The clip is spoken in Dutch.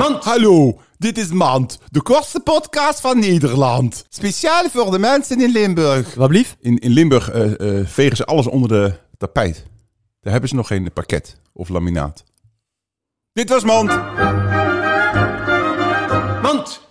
Mand. Hallo, dit is Mand, de kortste podcast van Nederland. Speciaal voor de mensen in Limburg. Wat blief? In, in Limburg eh, eh, vegen ze alles onder de tapijt. Daar hebben ze nog geen pakket of laminaat. Dit was Mand. Mand.